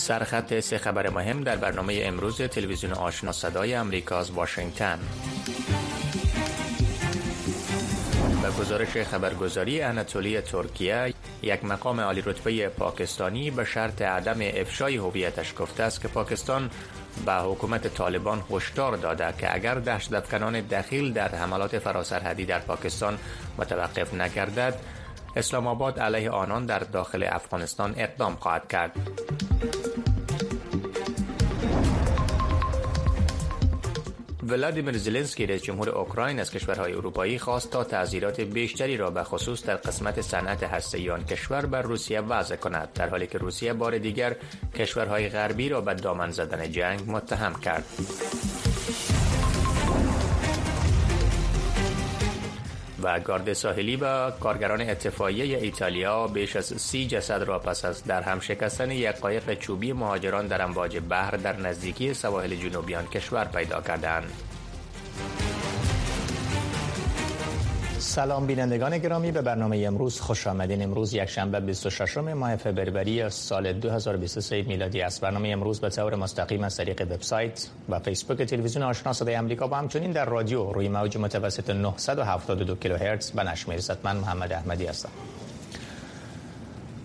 سرخط سه خبر مهم در برنامه امروز تلویزیون آشنا صدای امریکا از واشنگتن به گزارش خبرگزاری اناتولی ترکیه یک مقام عالی رتبه پاکستانی به شرط عدم افشای هویتش گفته است که پاکستان به حکومت طالبان هشدار داده که اگر دهشت افکنان دخیل در حملات فراسرحدی در پاکستان متوقف نگردد اسلام آباد علیه آنان در داخل افغانستان اقدام خواهد کرد. ولادیمیر زلنسکی رئیس جمهور اوکراین از کشورهای اروپایی خواست تا تعذیرات بیشتری را به خصوص در قسمت صنعت هسته‌ای آن کشور بر روسیه وضع کند در حالی که روسیه بار دیگر کشورهای غربی را به دامن زدن جنگ متهم کرد. و گارد ساحلی و کارگران اتفاقیه ایتالیا بیش از سی جسد را پس از در هم شکستن یک قایق چوبی مهاجران در امواج بحر در نزدیکی سواحل جنوبیان کشور پیدا کردند. سلام بینندگان گرامی به برنامه امروز خوش آمدین. امروز یک شنبه 26 ماه فوریه سال 2023 میلادی است. برنامه امروز به طور مستقیم از طریق وبسایت و فیسبوک تلویزیون آشنا صدای آمریکا و همچنین در رادیو روی موج متوسط 972 کیلوهرتز به نشر من محمد احمدی هستم.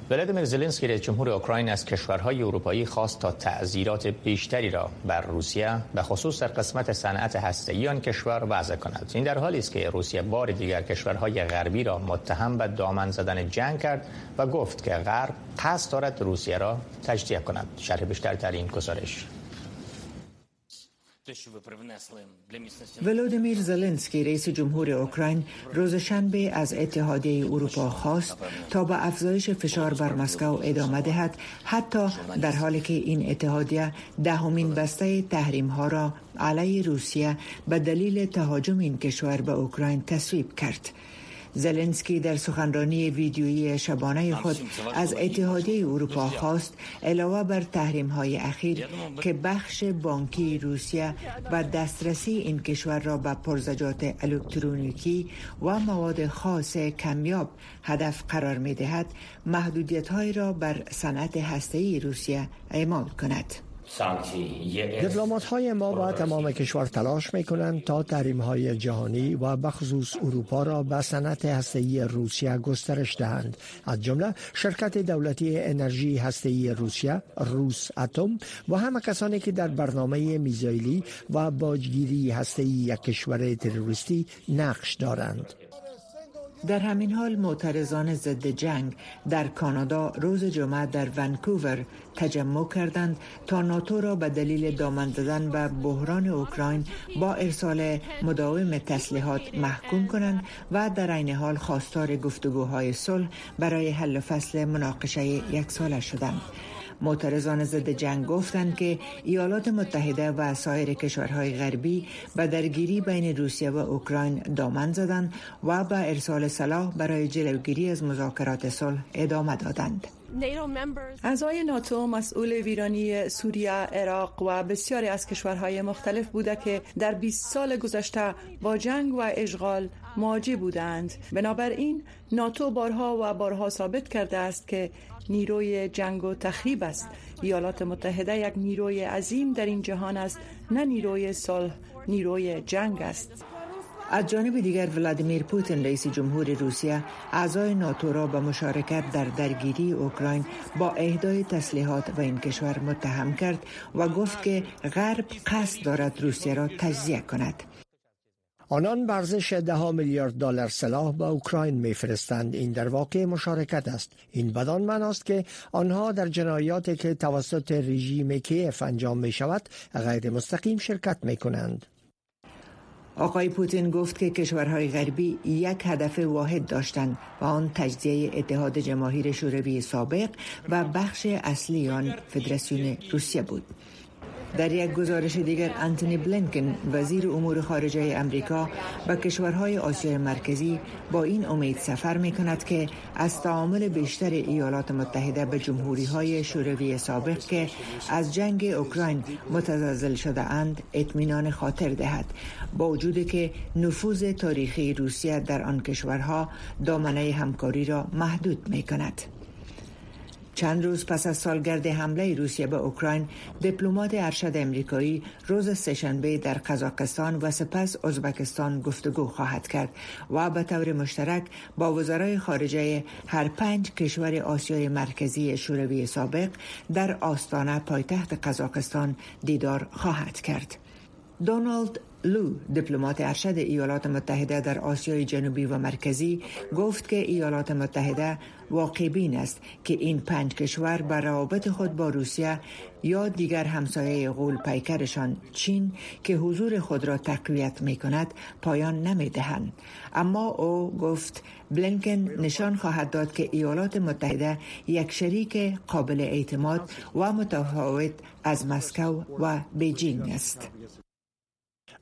ولادیمیر زلنسکی رئیس جمهور اوکراین از کشورهای اروپایی خواست تا تعذیرات بیشتری را بر روسیه به خصوص در قسمت صنعت هسته‌ای آن کشور وضع کند. این در حالی است که روسیه بار دیگر کشورهای غربی را متهم به دامن زدن جنگ کرد و گفت که غرب قصد دارد روسیه را تجزیه کند. شرح بیشتر در این گزارش. ولودیمیر زلنسکی رئیس جمهور اوکراین روز شنبه از اتحادیه اروپا خواست تا به افزایش فشار بر مسکو ادامه دهد حتی در حالی که این اتحادیه دهمین بسته تحریم ها را علیه روسیه به دلیل تهاجم این کشور به اوکراین تصویب کرد. زلنسکی در سخنرانی ویدیویی شبانه خود از اتحادیه اروپا خواست علاوه بر تحریم های اخیر که بخش بانکی روسیه و دسترسی این کشور را به پرزجات الکترونیکی و مواد خاص کمیاب هدف قرار می دهد محدودیت های را بر صنعت هسته‌ای روسیه اعمال کند. دیپلمات های ما و تمام کشور تلاش می کنند تا تحریم های جهانی و بخصوص اروپا را به صنعت هسته‌ای روسیه گسترش دهند. از جمله شرکت دولتی انرژی هسته‌ای روسیه روس اتم و همه کسانی که در برنامه میزایلی و باجگیری هسته‌ای یک کشور تروریستی نقش دارند. در همین حال معترضان ضد جنگ در کانادا روز جمعه در ونکوور تجمع کردند تا ناتو را به دلیل دامن زدن به بحران اوکراین با ارسال مداوم تسلیحات محکوم کنند و در عین حال خواستار گفتگوهای صلح برای حل فصل مناقشه یک ساله شدند. معترضان ضد جنگ گفتند که ایالات متحده و سایر کشورهای غربی به درگیری بین روسیه و اوکراین دامن زدند و به ارسال سلاح برای جلوگیری از مذاکرات صلح ادامه دادند. اعضای ناتو مسئول ویرانی سوریه، عراق و بسیاری از کشورهای مختلف بوده که در 20 سال گذشته با جنگ و اشغال مواجه بودند. بنابراین ناتو بارها و بارها ثابت کرده است که نیروی جنگ و تخریب است. ایالات متحده یک نیروی عظیم در این جهان است نه نیروی صلح نیروی جنگ است. از جانب دیگر ولادیمیر پوتین رئیس جمهور روسیه اعضای ناتو را به مشارکت در درگیری اوکراین با اهدای تسلیحات و این کشور متهم کرد و گفت که غرب قصد دارد روسیه را تجزیه کند. آنان ورزش ده میلیارد دلار سلاح به اوکراین میفرستند. این در واقع مشارکت است. این بدان معناست که آنها در جنایاتی که توسط رژیم کیف انجام می شود غیر مستقیم شرکت می کنند آقای پوتین گفت که کشورهای غربی یک هدف واحد داشتند و آن تجزیه اتحاد جماهیر شوروی سابق و بخش اصلی آن فدراسیون روسیه بود. در یک گزارش دیگر انتونی بلینکن وزیر امور خارجه امریکا به کشورهای آسیای مرکزی با این امید سفر می کند که از تعامل بیشتر ایالات متحده به جمهوری های شوروی سابق که از جنگ اوکراین متزلزل شده اند اطمینان خاطر دهد با وجود که نفوذ تاریخی روسیه در آن کشورها دامنه همکاری را محدود می کند. چند روز پس از سالگرد حمله روسیه به اوکراین دیپلمات ارشد امریکایی روز سهشنبه در قزاقستان و سپس ازبکستان گفتگو خواهد کرد و به طور مشترک با وزرای خارجه هر پنج کشور آسیای مرکزی شوروی سابق در آستانه پایتخت قزاقستان دیدار خواهد کرد. دونالد لو دیپلمات ارشد ایالات متحده در آسیای جنوبی و مرکزی گفت که ایالات متحده واقع بین است که این پنج کشور بر روابط خود با روسیه یا دیگر همسایه غول پیکرشان چین که حضور خود را تقویت می کند پایان نمی دهند. اما او گفت بلینکن نشان خواهد داد که ایالات متحده یک شریک قابل اعتماد و متفاوت از مسکو و بیجینگ است.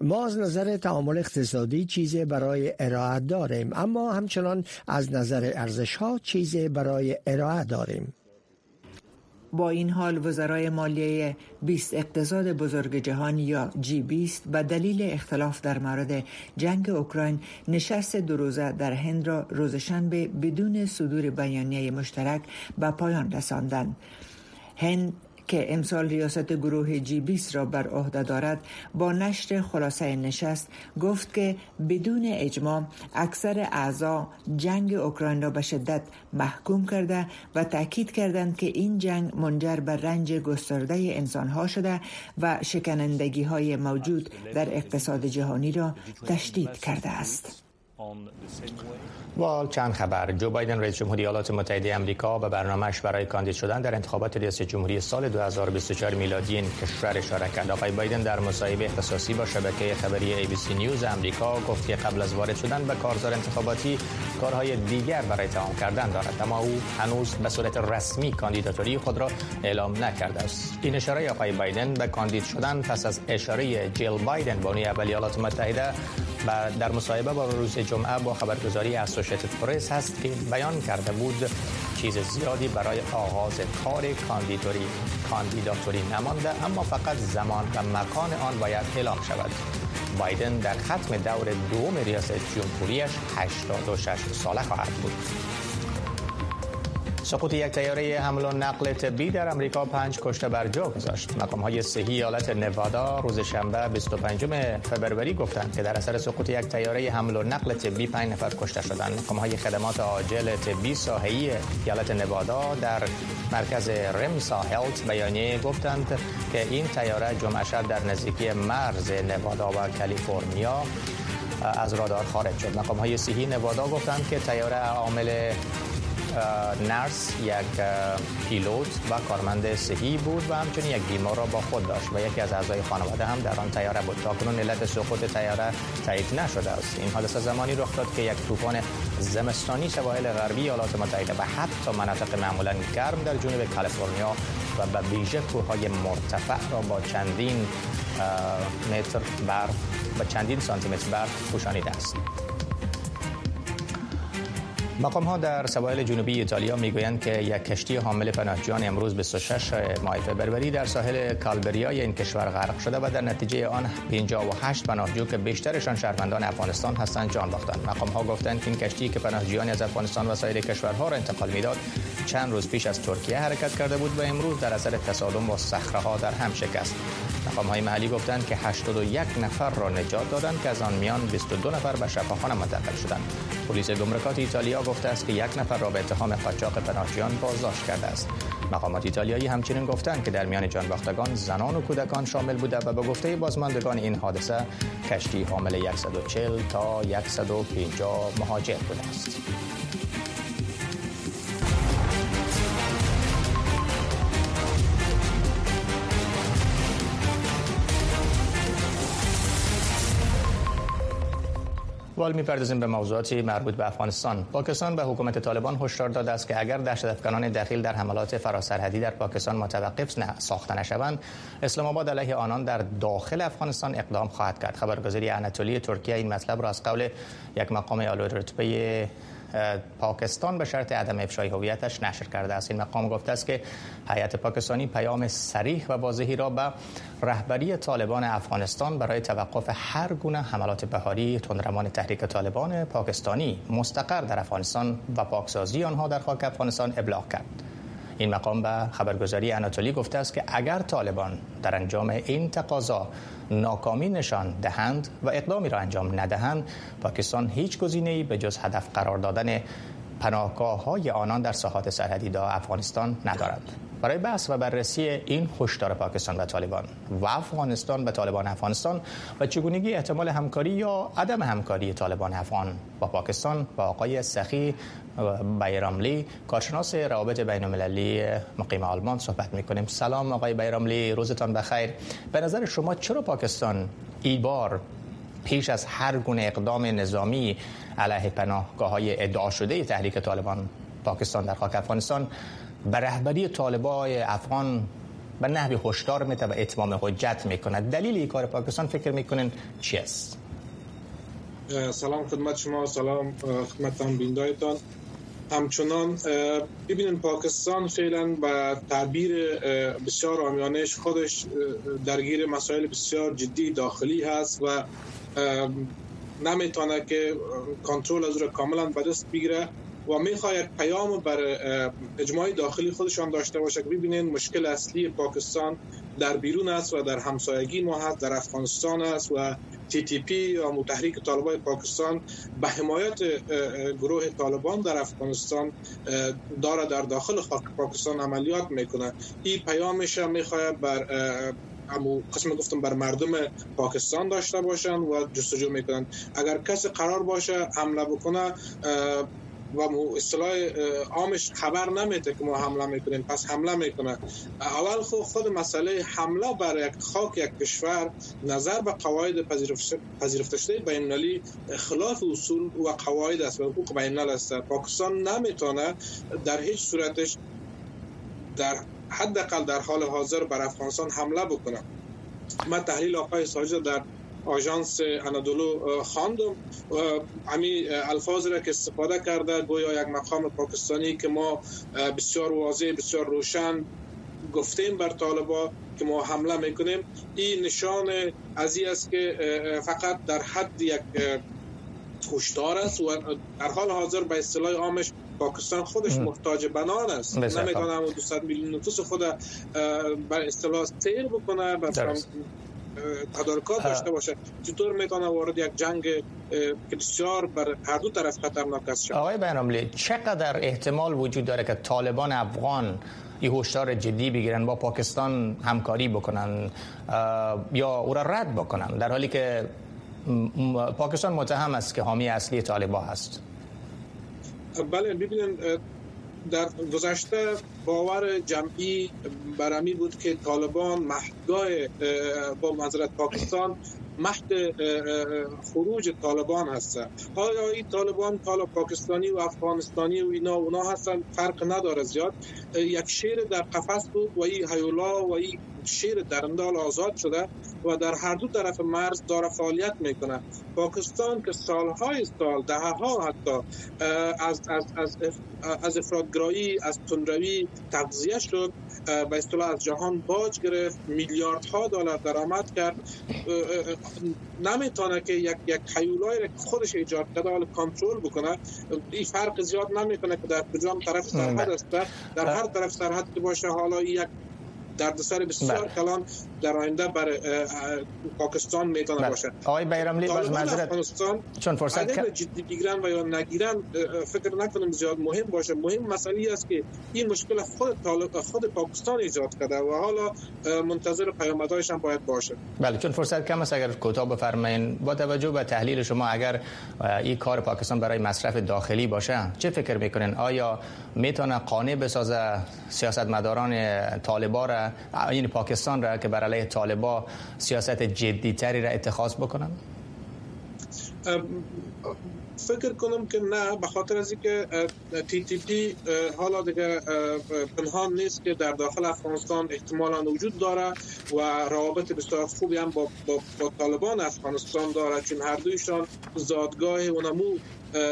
ما از نظر تعامل اقتصادی چیزی برای ارائه داریم اما همچنان از نظر ارزش ها چیزی برای ارائه داریم با این حال وزرای مالیه 20 اقتصاد بزرگ جهان یا جی 20 به دلیل اختلاف در مورد جنگ اوکراین نشست دو روزه در هند را روز شنبه بدون صدور بیانیه مشترک به پایان رساندند. هند که امسال ریاست گروه جی 20 را بر عهده دارد با نشر خلاصه نشست گفت که بدون اجماع اکثر اعضا جنگ اوکراین را به شدت محکوم کرده و تاکید کردند که این جنگ منجر به رنج گسترده انسان ها شده و شکنندگی های موجود در اقتصاد جهانی را تشدید کرده است. و چند خبر؟ جو بایدن رئیس جمهوری ایالات متحده آمریکا به برنامهش برای کاندید شدن در انتخابات ریاست جمهوری سال 2024 میلادی این کشور اشاره کرد. آقای بایدن در مصاحبه اختصاصی با شبکه خبری ABC نیوز آمریکا گفت که قبل از وارد شدن به کارزار انتخاباتی کارهای دیگر برای تمام کردن دارد اما او هنوز به صورت رسمی کاندیداتوری خود را اعلام نکرده است. این اشاره آقای بایدن به کاندید شدن پس از اشاره جیل بایدن بانوی اول ایالات متحده در مصاحبه با روز جمعه با خبرگزاری اسوسییتد پرس هست که بیان کرده بود چیز زیادی برای آغاز کار کاندیدوری کاندیداتوری نمانده اما فقط زمان و مکان آن باید اعلام شود. بایدن در ختم دور دوم ریاست جمهوریش 86 ساله خواهد بود. سقوط یک تیاره حمل و نقل طبی در امریکا پنج کشته بر جا گذاشت. مقام های صحی ایالت نوادا روز شنبه 25 فبروری گفتند که در اثر سقوط یک تیاره حمل و نقل طبی پنج نفر کشته شدند. مقام های خدمات عاجل طبی ساحلی ایالت نوادا در مرکز رمسا هلت بیانیه گفتند که این تیاره جمعه شب در نزدیکی مرز نوادا و کالیفرنیا از رادار خارج شد. مقام های صحی نوادا گفتند که تیاره عامل نرس یک پیلوت و کارمند صحی بود و همچنین یک بیمار را با خود داشت و یکی از اعضای خانواده هم در آن تیاره بود. تا کنون علت سقوط تیاره تایید نشده است. این حادثه زمانی رخ داد که یک طوفان زمستانی سواحل غربی ایالات متحده و حتی مناطق معمولا گرم در جنوب کالیفرنیا و به ویژه کوههای مرتفع را با چندین متر برف و چندین سانتی متر برف پوشانیده است. مقام ها در سواحل جنوبی ایتالیا می‌گویند که یک کشتی حامل پناهجویان امروز 26 ماه فوریه در ساحل کالبریای این کشور غرق شده و در نتیجه آن 58 پناهجو که بیشترشان شهروندان افغانستان هستند جان باختند. مقام ها گفتند که این کشتی که پناهجویان از افغانستان و سایر کشورها را انتقال می‌داد چند روز پیش از ترکیه حرکت کرده بود و امروز در اثر تصادم با صخره ها در هم شکست. مقام های محلی گفتند که 81 نفر را نجات دادند که از آن میان 22 نفر به شفاخانه منتقل شدند. پلیس گمرکات ایتالیا گفته است که یک نفر را به اتهام قاچاق پناهجویان بازداشت کرده است. مقامات ایتالیایی همچنین گفتند که در میان جانباختگان زنان و کودکان شامل بوده و به گفته بازماندگان این حادثه کشتی حامل 140 تا 150 مهاجر بوده است. وال می‌پردازیم به موضوعاتی مربوط به افغانستان. پاکستان به حکومت طالبان هشدار داده است که اگر دهشت افغانان داخل در حملات فراسرحدی در پاکستان متوقف ساخته نشوند اسلام آباد علیه آنان در داخل افغانستان اقدام خواهد کرد. خبرگزاری اناتولی ترکیه این مطلب را از قول یک مقام عالی رتبه پاکستان به شرط عدم افشای هویتش نشر کرده است. این مقام گفته است که هیئت پاکستانی پیام صریح و واضحی را به رهبری طالبان افغانستان برای توقف هر گونه حملات بهاری تندرمان تحریک طالبان پاکستانی مستقر در افغانستان و پاکسازی آنها در خاک افغانستان ابلاغ کرد. این مقام به خبرگزاری اناتولی گفته است که اگر طالبان در انجام این تقاضا ناکامی نشان دهند و اقدامی را انجام ندهند. پاکستان هیچ گزینه‌ای به جز هدف قرار دادن پناهگاه های آنان در ساحات سرحدی دا افغانستان ندارد. برای بحث و بررسی این هشدار پاکستان و طالبان و افغانستان و طالبان افغانستان و چگونگی احتمال همکاری یا عدم همکاری طالبان افغان با پاکستان با آقای سخی بیراملی کارشناس روابط بین المللی مقیم آلمان صحبت می‌کنیم. سلام آقای بیراملی روزتان بخیر. به نظر شما چرا پاکستان ای بار پیش از هر گونه اقدام نظامی علیه پناهگاه های ادعا شده تحریک طالبان پاکستان در خاک افغانستان به رهبری طالبای افغان به نحوی هشدار میده و اتمام حجت می‌کنه دلیل این کار پاکستان فکر می‌کنن چی است؟ سلام خدمت شما سلام خدمت هم بیندایتان. همچنان ببینید پاکستان فعلا به تعبیر بسیار آمیانش خودش درگیر مسائل بسیار جدی داخلی هست و نمی‌تونه که کنترل از رو کاملا به بگیره و می‌خواد یک پیام بر اجماع داخلی خودشان داشته باشه که ببینید مشکل اصلی پاکستان در بیرون است و در همسایگی ما هست در افغانستان است و تی تی پی یا متحریک طالبان پاکستان به حمایت گروه طالبان در افغانستان داره در داخل خاک پاکستان عملیات می‌کنه. این پیامش می‌خواد بر امو قسم گفتم بر مردم پاکستان داشته باشن و جستجو می‌کنن اگر کسی قرار باشه حمله بکنه و اصطلاح عامش خبر نمیده که ما حمله می‌کنیم. پس حمله می‌کنه. اول خود خود مسئله حمله بر یک خاک یک کشور نظر به قواعد پذیرفته شده بین المللی خلاف اصول و قواعد است. و حقوق بین الملل است. پاکستان نمی‌تونه در هیچ صورتش در حداقل در حال حاضر بر افغانستان حمله بکنه. من تحلیل آقای ساجد در آژانس انادولو خواندم. امی الفاظ را که استفاده کرده گویا یک مقام پاکستانی که ما بسیار واضح بسیار روشن گفتیم بر طالبا که ما حمله می‌کنیم. این نشان از است که فقط در حد یک هشدار است و در حال حاضر به اصطلاح عامش پاکستان خودش محتاج بنان است. نمی‌تونه 200 میلیون نفوس خود به اصطلاح سیر بکنه تدارکات داشته باشه چطور می‌تونه وارد یک جنگ بسیار بر هر دو طرف خطرناک است شد آقای بیناملی چقدر احتمال وجود داره که طالبان افغان این هشدار جدی بگیرن با پاکستان همکاری بکنن یا او را رد بکنن؟ در حالی که پاکستان متهم است که حامی اصلی طالبان هست. بله ببینید در گذشته باور جمعی برمی بود که طالبان مهدگاه با منظرت پاکستان مهد خروج طالبان هستن آیا این طالبان طالب پاکستانی و افغانستانی و اینا اونا هستن فرق نداره زیاد. یک شیر در قفس بود و این هیولا و این شیر درندال آزاد شده و در هر دو طرف مرز داره فعالیت می‌کنه. پاکستان که سالهای سال ده ها حتی از, از, از, از افرادگرایی از تندروی تغذیه شد به اصطلاح از جهان باج گرفت میلیاردها دلار درآمد کرد. نمی‌تونه که یک یک حیولای را خودش ایجاد کرده حال کنترل بکنه این فرق زیاد نمی‌کنه که در کجا طرف سرحد است. در هر طرف سرحد باشه حالا یک دردسر بسیار بله. کلان در آینده بر پاکستان می‌تونه بله. باشه آقای بیرملی باز معذرت چون فرصت اگر جدی بگیرن و یا نگیرن فکر نکنم زیاد مهم باشه. مهم مسئله است که این مشکل خود خود پاکستان ایجاد کرده و حالا منتظر پیامدهایش هم باید باشه. بله چون فرصت کم است. اگر کوتاه بفرمایید با توجه به تحلیل شما اگر این کار پاکستان برای مصرف داخلی باشه چه فکر می‌کنین؟ آیا می‌تونه قانع بسازه سیاستمداران طالبان یعنی پاکستان را که بر علیه طالبا سیاست جدی تری را اتخاذ بکنن؟ فکر کنم که نه به خاطر از اینکه تی تی پی حالا دیگه پنهان نیست که در داخل افغانستان احتمالا وجود داره و روابط بسیار خوبی هم با, با, با طالبان افغانستان داره چون هر دویشان زادگاه و نمو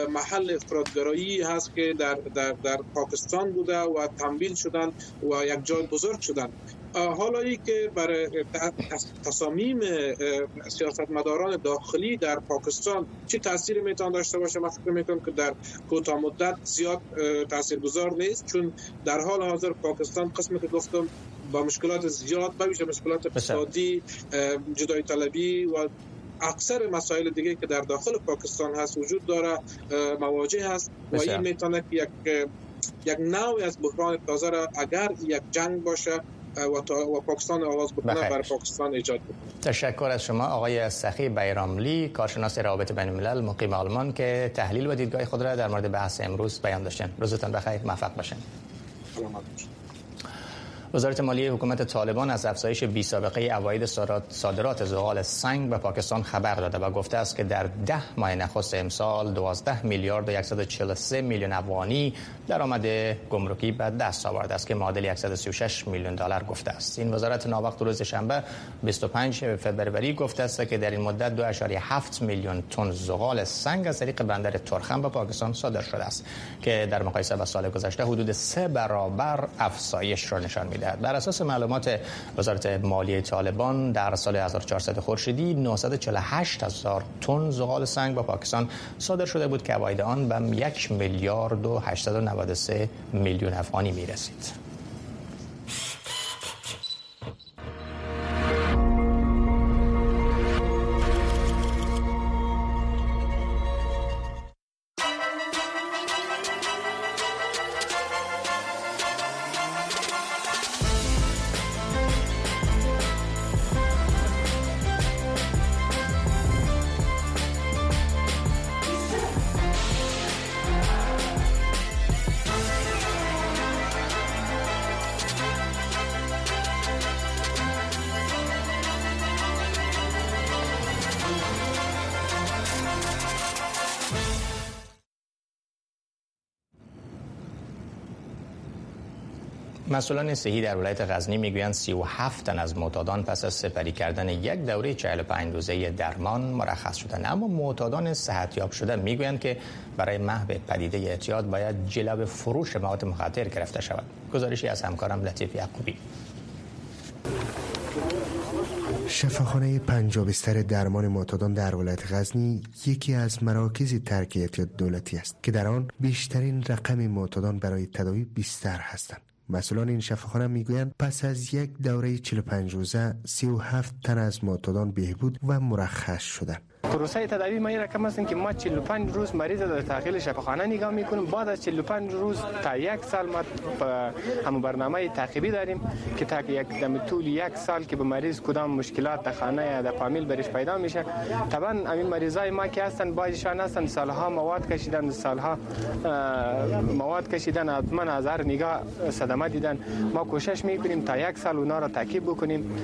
محل افرادگرایی هست که در, در, در پاکستان بوده و تمویل شدن و یک جای بزرگ شدن. حالا ای که برای تصامیم سیاستمداران داخلی در پاکستان چه تاثیر می‌توان داشته باشه؟ من فکر می‌کنم که در کوتاه مدت زیاد تاثیرگذار نیست چون در حال حاضر پاکستان قسمی که گفتم با مشکلات زیاد بویژه مشکلات اقتصادی جدای طلبی و اکثر مسائل دیگه که در داخل پاکستان هست وجود داره مواجه هست و این می‌تونه یک یک نوعی از بحران تازه را اگر یک جنگ باشه و, و پاکستان آغاز بکنه برای پاکستان ایجاد بکنه. تشکر از شما آقای سخی بیراملی کارشناس روابط بین الملل مقیم آلمان که تحلیل و دیدگاه خود را در مورد بحث امروز بیان داشتن روزتان بخیر موفق باشین. سلامت وزارت مالیه حکومت طالبان از افزایش بی سابقه اواید صادرات زغال سنگ به پاکستان خبر داده و گفته است که در ده ماه نخست امسال 12 میلیارد و 143 میلیون افغانی درآمد گمرکی به دست آورده است که معادل 136 میلیون دلار گفته است. این وزارت ناوقت روز شنبه 25 فوریه گفته است که در این مدت 2.7 میلیون تن زغال سنگ از طریق بندر ترخم به پاکستان صادر شده است که در مقایسه با سال گذشته حدود سه برابر افزایش را نشان می‌دهد. بر اساس معلومات وزارت مالیه طالبان در سال 1400 خورشیدی 948 هزار تن زغال سنگ با پاکستان صادر شده بود که عواید آن به 1 میلیارد و 893 میلیون افغانی می مسئولان صحی در ولایت غزنی می‌گویند 37 تن از معتادان پس از سپری کردن یک دوره 45 روزه درمان مرخص شدند اما معتادان صحتیاب شده می‌گویند که برای محو پدیده اعتیاد باید جلو فروش مواد مخدر گرفته شود. گزارشی از همکارم لطیف یعقوبی. شفاخانه پنجابستر درمان معتادان در ولایت غزنی یکی از مراکز ترک اعتیاد دولتی است که در آن بیشترین رقم معتادان برای تداوی بیستر هستند. مسئولان این شفاخانه می‌گویند پس از یک دوره 45 روزه 37 تن از معتادان بهبود و مرخص شدند. پروسه تداوی ما رقم است که ما 45 روز مریض در داخل شفاخانه نگاه میکنیم. بعد از 45 روز تا یک سال ما هم برنامه تعقیبی داریم که تا یک دم طول یک سال که به مریض کدام مشکلات در خانه یا در فامیل برش پیدا میشه. طبعا همین مریضای ما که هستن بعضیشان هستن سالها مواد کشیدن سالها مواد کشیدن حتما از هر نگاه صدمه دیدن. ما کوشش میکنیم تا یک سال اونا را تعقیب بکنیم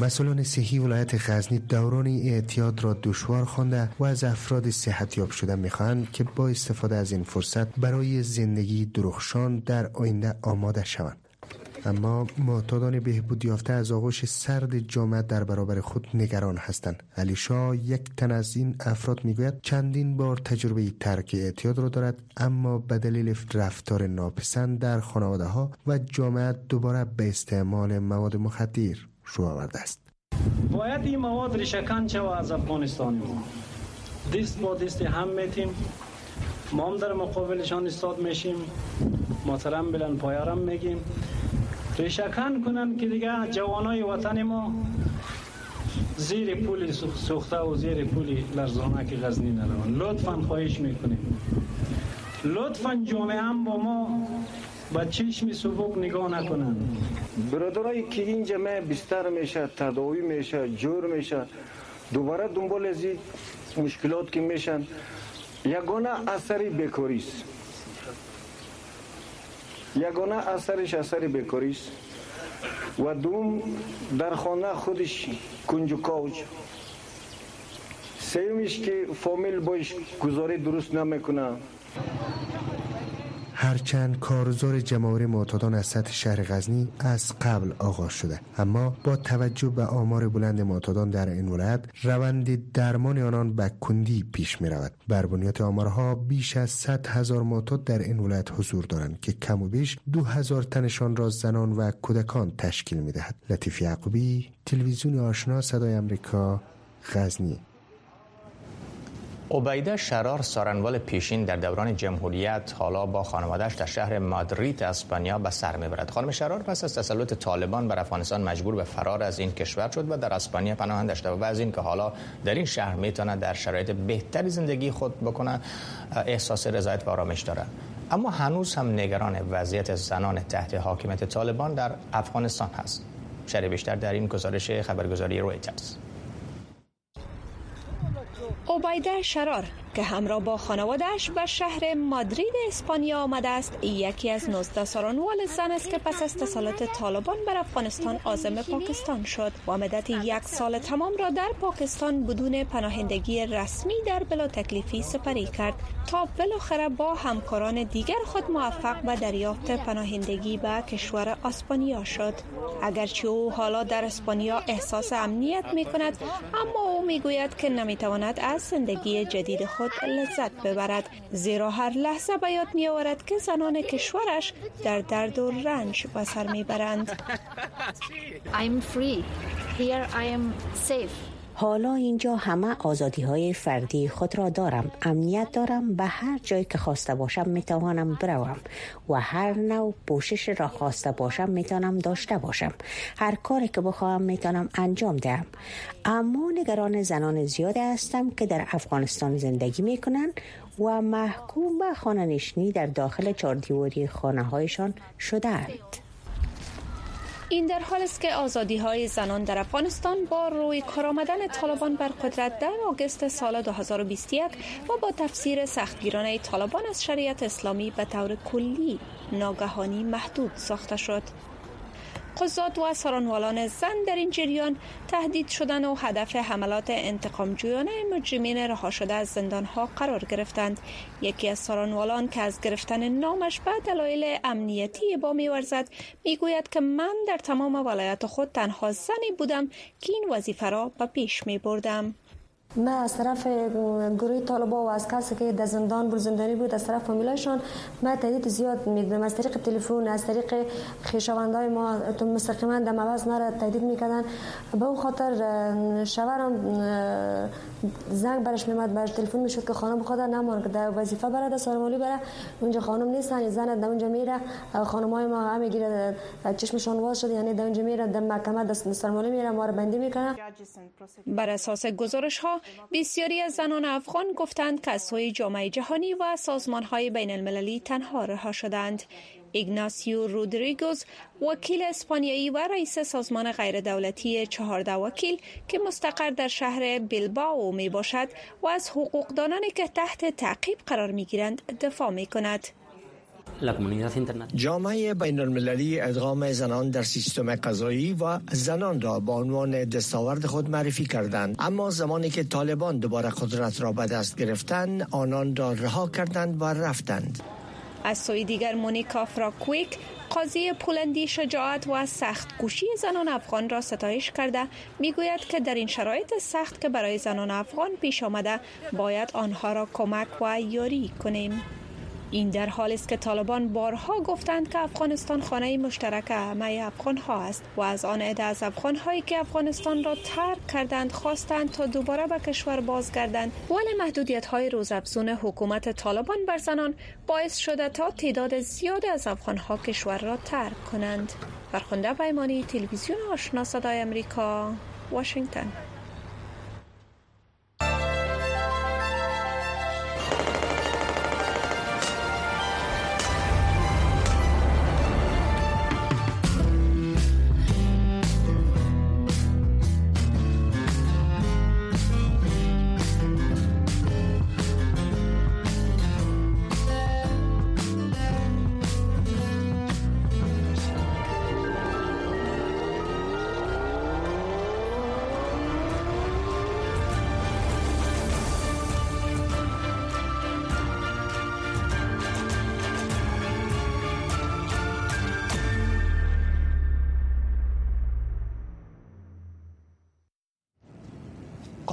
مسئولان صحی ولایت غزنی دوران اعتیاد را دشوار خوانده و از افراد صحتیاب شده می‌خواهند که با استفاده از این فرصت برای زندگی درخشان در آینده آماده شوند. اما معتادان بهبود یافته از آغوش سرد جامعه در برابر خود نگران هستند. علی شاه یک تن از این افراد می‌گوید چندین بار تجربه ترک اعتیاد را دارد اما به دلیل رفتار ناپسند در خانواده ها و جامعه دوباره به استعمال مواد مخدر رو آورده است. باید این مواد ریشکن چه از افغانستان ما. دست با دست هم میتیم. ما هم در مقابلشان استاد میشیم. مثلا بلن پایارم میگیم. ریشکن کنن که دیگه جوانای وطن ما زیر پول سوخته و زیر پول لرزانه که غزنی نروان لطفا خواهش می‌کنیم. لطفا جامعه هم با ما با چشم سبک نگاه نکنن برادرایی که این جمعه بستر میشه تداوی میشه جور میشه. دوباره دنبال از مشکلات که میشن. یگانه اثری بیکاریست یگانه اثرش اثر بیکاریست و دوم در خانه خودش کنج و کاوج. سیمش که فامیل باش گزاری درست نمی‌کنه. هرچند کارزار جماهیر معتادان از سطح شهر غزنی از قبل آغاز شده. اما با توجه به آمار بلند معتادان در این ولایت روند درمان آنان به کندی پیش می رود بر بنیاد آمارها بیش از 100 هزار معتاد در این ولایت حضور دارند که کم و بیش دو هزار تنشان را زنان و کودکان تشکیل می دهد لطیف یعقوبی تلویزیون آشنا صدای امریکا غزنی. عبیده شرار سارنوال پیشین در دوران جمهوریت حالا با خانوادهش در شهر مادرید اسپانیا به سر می‌برد. خانم شرار پس از تسلط طالبان بر افغانستان مجبور به فرار از این کشور شد و در اسپانیا پناه داشته و از این که حالا در این شهر می‌تونه در شرایط بهتری زندگی خود بکنه احساس رضایت و آرامش داره اما هنوز هم نگران وضعیت زنان تحت حاکمیت طالبان در افغانستان هست. شرح بیشتر در این گزارش خبرگزاری رویترز عبیده شرار که همراه با خانوادهش به شهر مادرید اسپانیا آمده است. یکی از 19 سالانوال زن است که پس از تسلط طالبان بر افغانستان آزم پاکستان شد. و مدت یک سال تمام را در پاکستان بدون پناهندگی رسمی در بلا تکلیفی سپری کرد. تا بالاخره با همکاران دیگر خود موفق به دریافت پناهندگی به کشور اسپانیا شد. اگرچه او حالا در اسپانیا احساس امنیت می کند اما او می گوید که نمی تواند از زندگی جدید خود لذت ببرد زیرا هر لحظه به یاد می آورد که زنان کشورش در درد و رنج به سر می برند I'm free. Here I am safe. حالا اینجا همه آزادی های فردی خود را دارم امنیت دارم به هر جایی که خواسته باشم می‌توانم بروم و هر نوع پوشش را خواسته باشم می‌تونم داشته باشم هر کاری که بخواهم می‌تونم انجام دهم اما نگران زنان زیاده هستم که در افغانستان زندگی می‌کنن و محکوم به خانه نشینی در داخل چاردیوری خانه هایشان شدهاند. این در حال است که آزادی های زنان در افغانستان با روی کار آمدن طالبان بر قدرت در آگوست سال 2021 و با تفسیر سختگیرانه طالبان از شریعت اسلامی به طور کلی ناگهانی محدود ساخته شد. قضات و سرانوالان زن در این جریان تهدید شدن و هدف حملات انتقام جویانه مجرمین رها شده از زندان ها قرار گرفتند. یکی از سرانوالان که از گرفتن نامش به دلایل امنیتی با میورزد می‌گوید که من در تمام ولایت خود تنها زنی بودم که این وظیفه را به پیش می بردم من از طرف گروه طالبا و از کسی که در زندان بود زندانی بود از طرف فامیلشان من تهدید زیاد میدم از طریق تلفن از طریق خویشاوندای ما تو مستقیما در مواز نره تهدید می‌کردن. به اون خاطر شوهرم زنگ برش میمد برش تلفن می‌شد که خانم خدا نمان که در وظیفه بره در سرمالی بره. اونجا خانم نیستن زن در اونجا میره. خانمای ما همه گیره چشمشان واز شده یعنی در اونجا میره در محکمه در سرمالی میره ما رو بندی می‌کنن بر اساس گزارش ها بسیاری از زنان افغان گفتند که از سوی جامعه جهانی و سازمان های بین المللی تنها رها شدند. ایگناسیو رودریگوز وکیل اسپانیایی و رئیس سازمان غیر دولتی چهارده وکیل که مستقر در شهر بیلباو می باشد و از حقوقدانانی که تحت تعقیب قرار می گیرند دفاع می کند. جامعه بین المللی ادغام زنان در سیستم قضایی و زنان را به عنوان دستاورد خود معرفی کردند اما زمانی که طالبان دوباره قدرت را به دست گرفتند آنان را رها کردند و رفتند از سوی دیگر مونیکا فراکویک قاضی پولندی شجاعت و سخت گوشی زنان افغان را ستایش کرده می‌گوید که در این شرایط سخت که برای زنان افغان پیش آمده باید آنها را کمک و یاری کنیم این در حالی است که طالبان بارها گفتند که افغانستان خانه مشترک همه افغان ها است و از آن عده از افغان هایی که افغانستان را ترک کردند خواستند تا دوباره به کشور بازگردند. ولی محدودیت های روزافزون حکومت طالبان بر زنان باعث شده تا تعداد زیاد از افغان ها کشور را ترک کنند. فرخنده پیمانی تلویزیون آشنا صدای امریکا واشنگتن.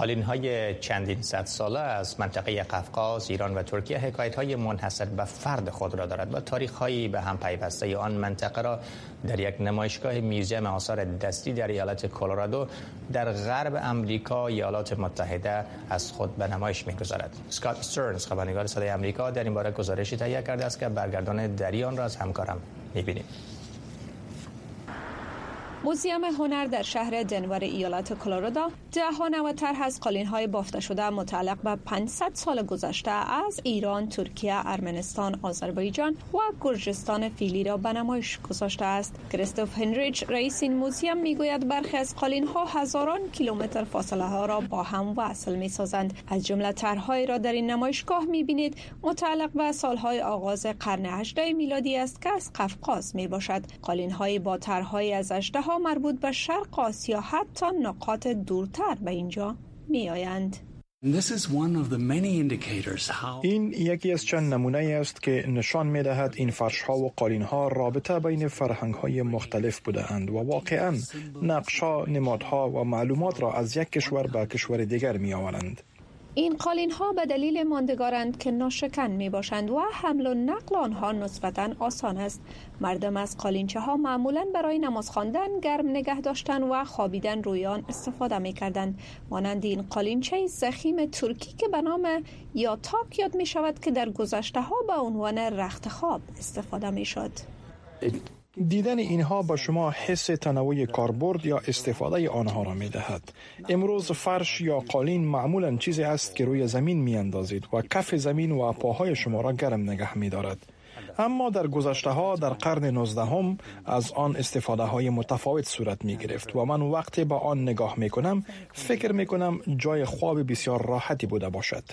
قالین های چندین صد ساله از منطقه قفقاز، ایران و ترکیه حکایت های منحصر به فرد خود را دارد و تاریخ هایی به هم پیوسته آن منطقه را در یک نمایشگاه میوزیم آثار دستی در ایالت کلرادو در غرب امریکا ایالات متحده از خود به نمایش می‌گذارد. اسکات استرنز خبرنگار صدای امریکا در این باره گزارشی تهیه کرده است که برگردان دریان را از همکارم می‌بینیم. موزیم هنر در شهر دنور ایالت کلرادو ده ها نوع طرح از قالین های بافته شده متعلق به 500 سال گذشته از ایران، ترکیه، ارمنستان، آذربایجان و گرجستان فیلی را به نمایش گذاشته است. کریستوف هنریچ رئیس این موزیم می‌گوید برخی از قالین ها هزاران کیلومتر فاصله ها را با هم وصل می سازند. از جمله طرحهایی را در این نمایشگاه می بینید متعلق به سالهای آغاز قرن 18 میلادی است که از قفقاز می باشد. قالین های با طرحهای از 18 مربوط به شرق آسیا حتی نقاط دورتر به اینجا می آیند. این یکی از چند نمونه است که نشان می دهد این فرش ها و قالین ها رابطه بین فرهنگ های مختلف بوده اند و واقعا نقش ها، نمادها و معلومات را از یک کشور به کشور دیگر می آورند. این قالین ها به دلیل ماندگارند که ناشکن می باشند و حمل و نقل آنها نسبتا آسان است. مردم از قالینچه ها معمولا برای نماز خواندن گرم نگه داشتن و خوابیدن روی آن استفاده می کردند مانند این قالینچه زخیم ترکی که به نام یا تاک یاد می شود که در گذشته ها به عنوان رخت خواب استفاده می شد دیدن اینها با شما حس تنوع کاربرد یا استفاده آنها را می دهد. امروز فرش یا قالین معمولا چیزی است که روی زمین می اندازید و کف زمین و پاهای شما را گرم نگه می دارد. اما در گذشته ها در قرن 19 هم از آن استفاده های متفاوت صورت می گرفت و من وقتی با آن نگاه می کنم فکر می کنم جای خواب بسیار راحتی بوده باشد.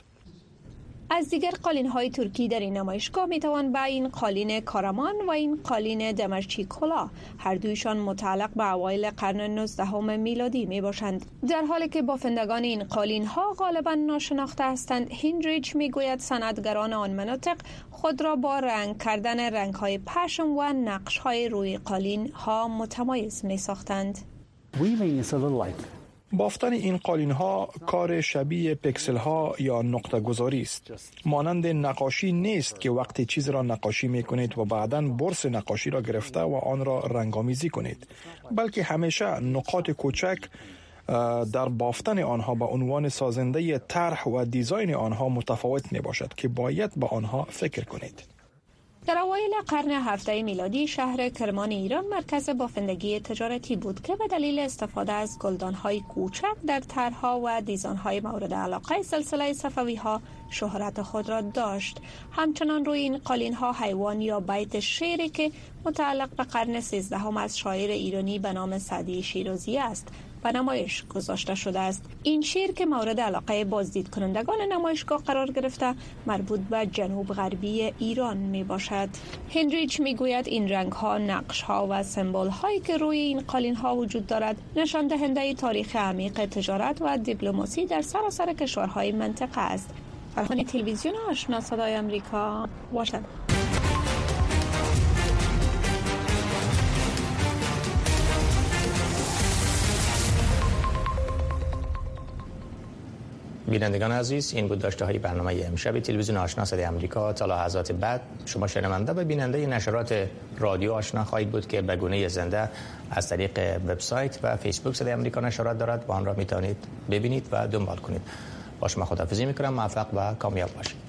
از دیگر قالین های ترکی در این نمایشگاه می توان به این قالین کارمان و این قالین دمشچی کلا هر دویشان متعلق به اوایل قرن 19 میلادی می باشند در حالی که بافندگان این قالین ها غالبا ناشناخته هستند هینریچ می گوید صنعتگران آن مناطق خود را با رنگ کردن رنگ های پشم و نقش های روی قالین ها متمایز می ساختند بافتن این قالین ها کار شبیه پکسل ها یا نقطه گذاری است. مانند نقاشی نیست که وقتی چیز را نقاشی می کنید و بعدا برس نقاشی را گرفته و آن را رنگامیزی کنید. بلکه همیشه نقاط کوچک در بافتن آنها به عنوان سازنده طرح و دیزاین آنها متفاوت می باشد که باید به آنها فکر کنید. در اوایل قرن هفته میلادی شهر کرمان ایران مرکز بافندگی تجارتی بود که به دلیل استفاده از های کوچک در طرحها و های مورد علاقه سلسله صفوی ها شهرت خود را داشت. همچنان روی این قالین ها حیوان یا بیت شعری که متعلق به قرن سیزدهم از شاعر ایرانی به نام سعدی شیرازی است. به نمایش گذاشته شده است. این شیر که مورد علاقه بازدید کنندگان نمایشگاه قرار گرفته مربوط به جنوب غربی ایران می باشد. هنریچ می گوید این رنگ ها نقش ها و سمبل هایی که روی این قالین ها وجود دارد نشان دهنده تاریخ عمیق تجارت و دیپلماسی در سراسر کشورهای منطقه است. فرهانی تلویزیون آشنا صدای امریکا واشنگتن. بینندگان عزیز این بود داشته های برنامه امشب تلویزیون آشنا صدای امریکا تا لحظات بعد شما شنونده و بیننده نشرات رادیو آشنا خواهید بود که به گونه زنده از طریق وبسایت و فیسبوک صدای امریکا نشرات دارد و آن را می‌تونید ببینید و دنبال کنید. با شما خداحافظی می‌کنم موفق و کامیاب باشید.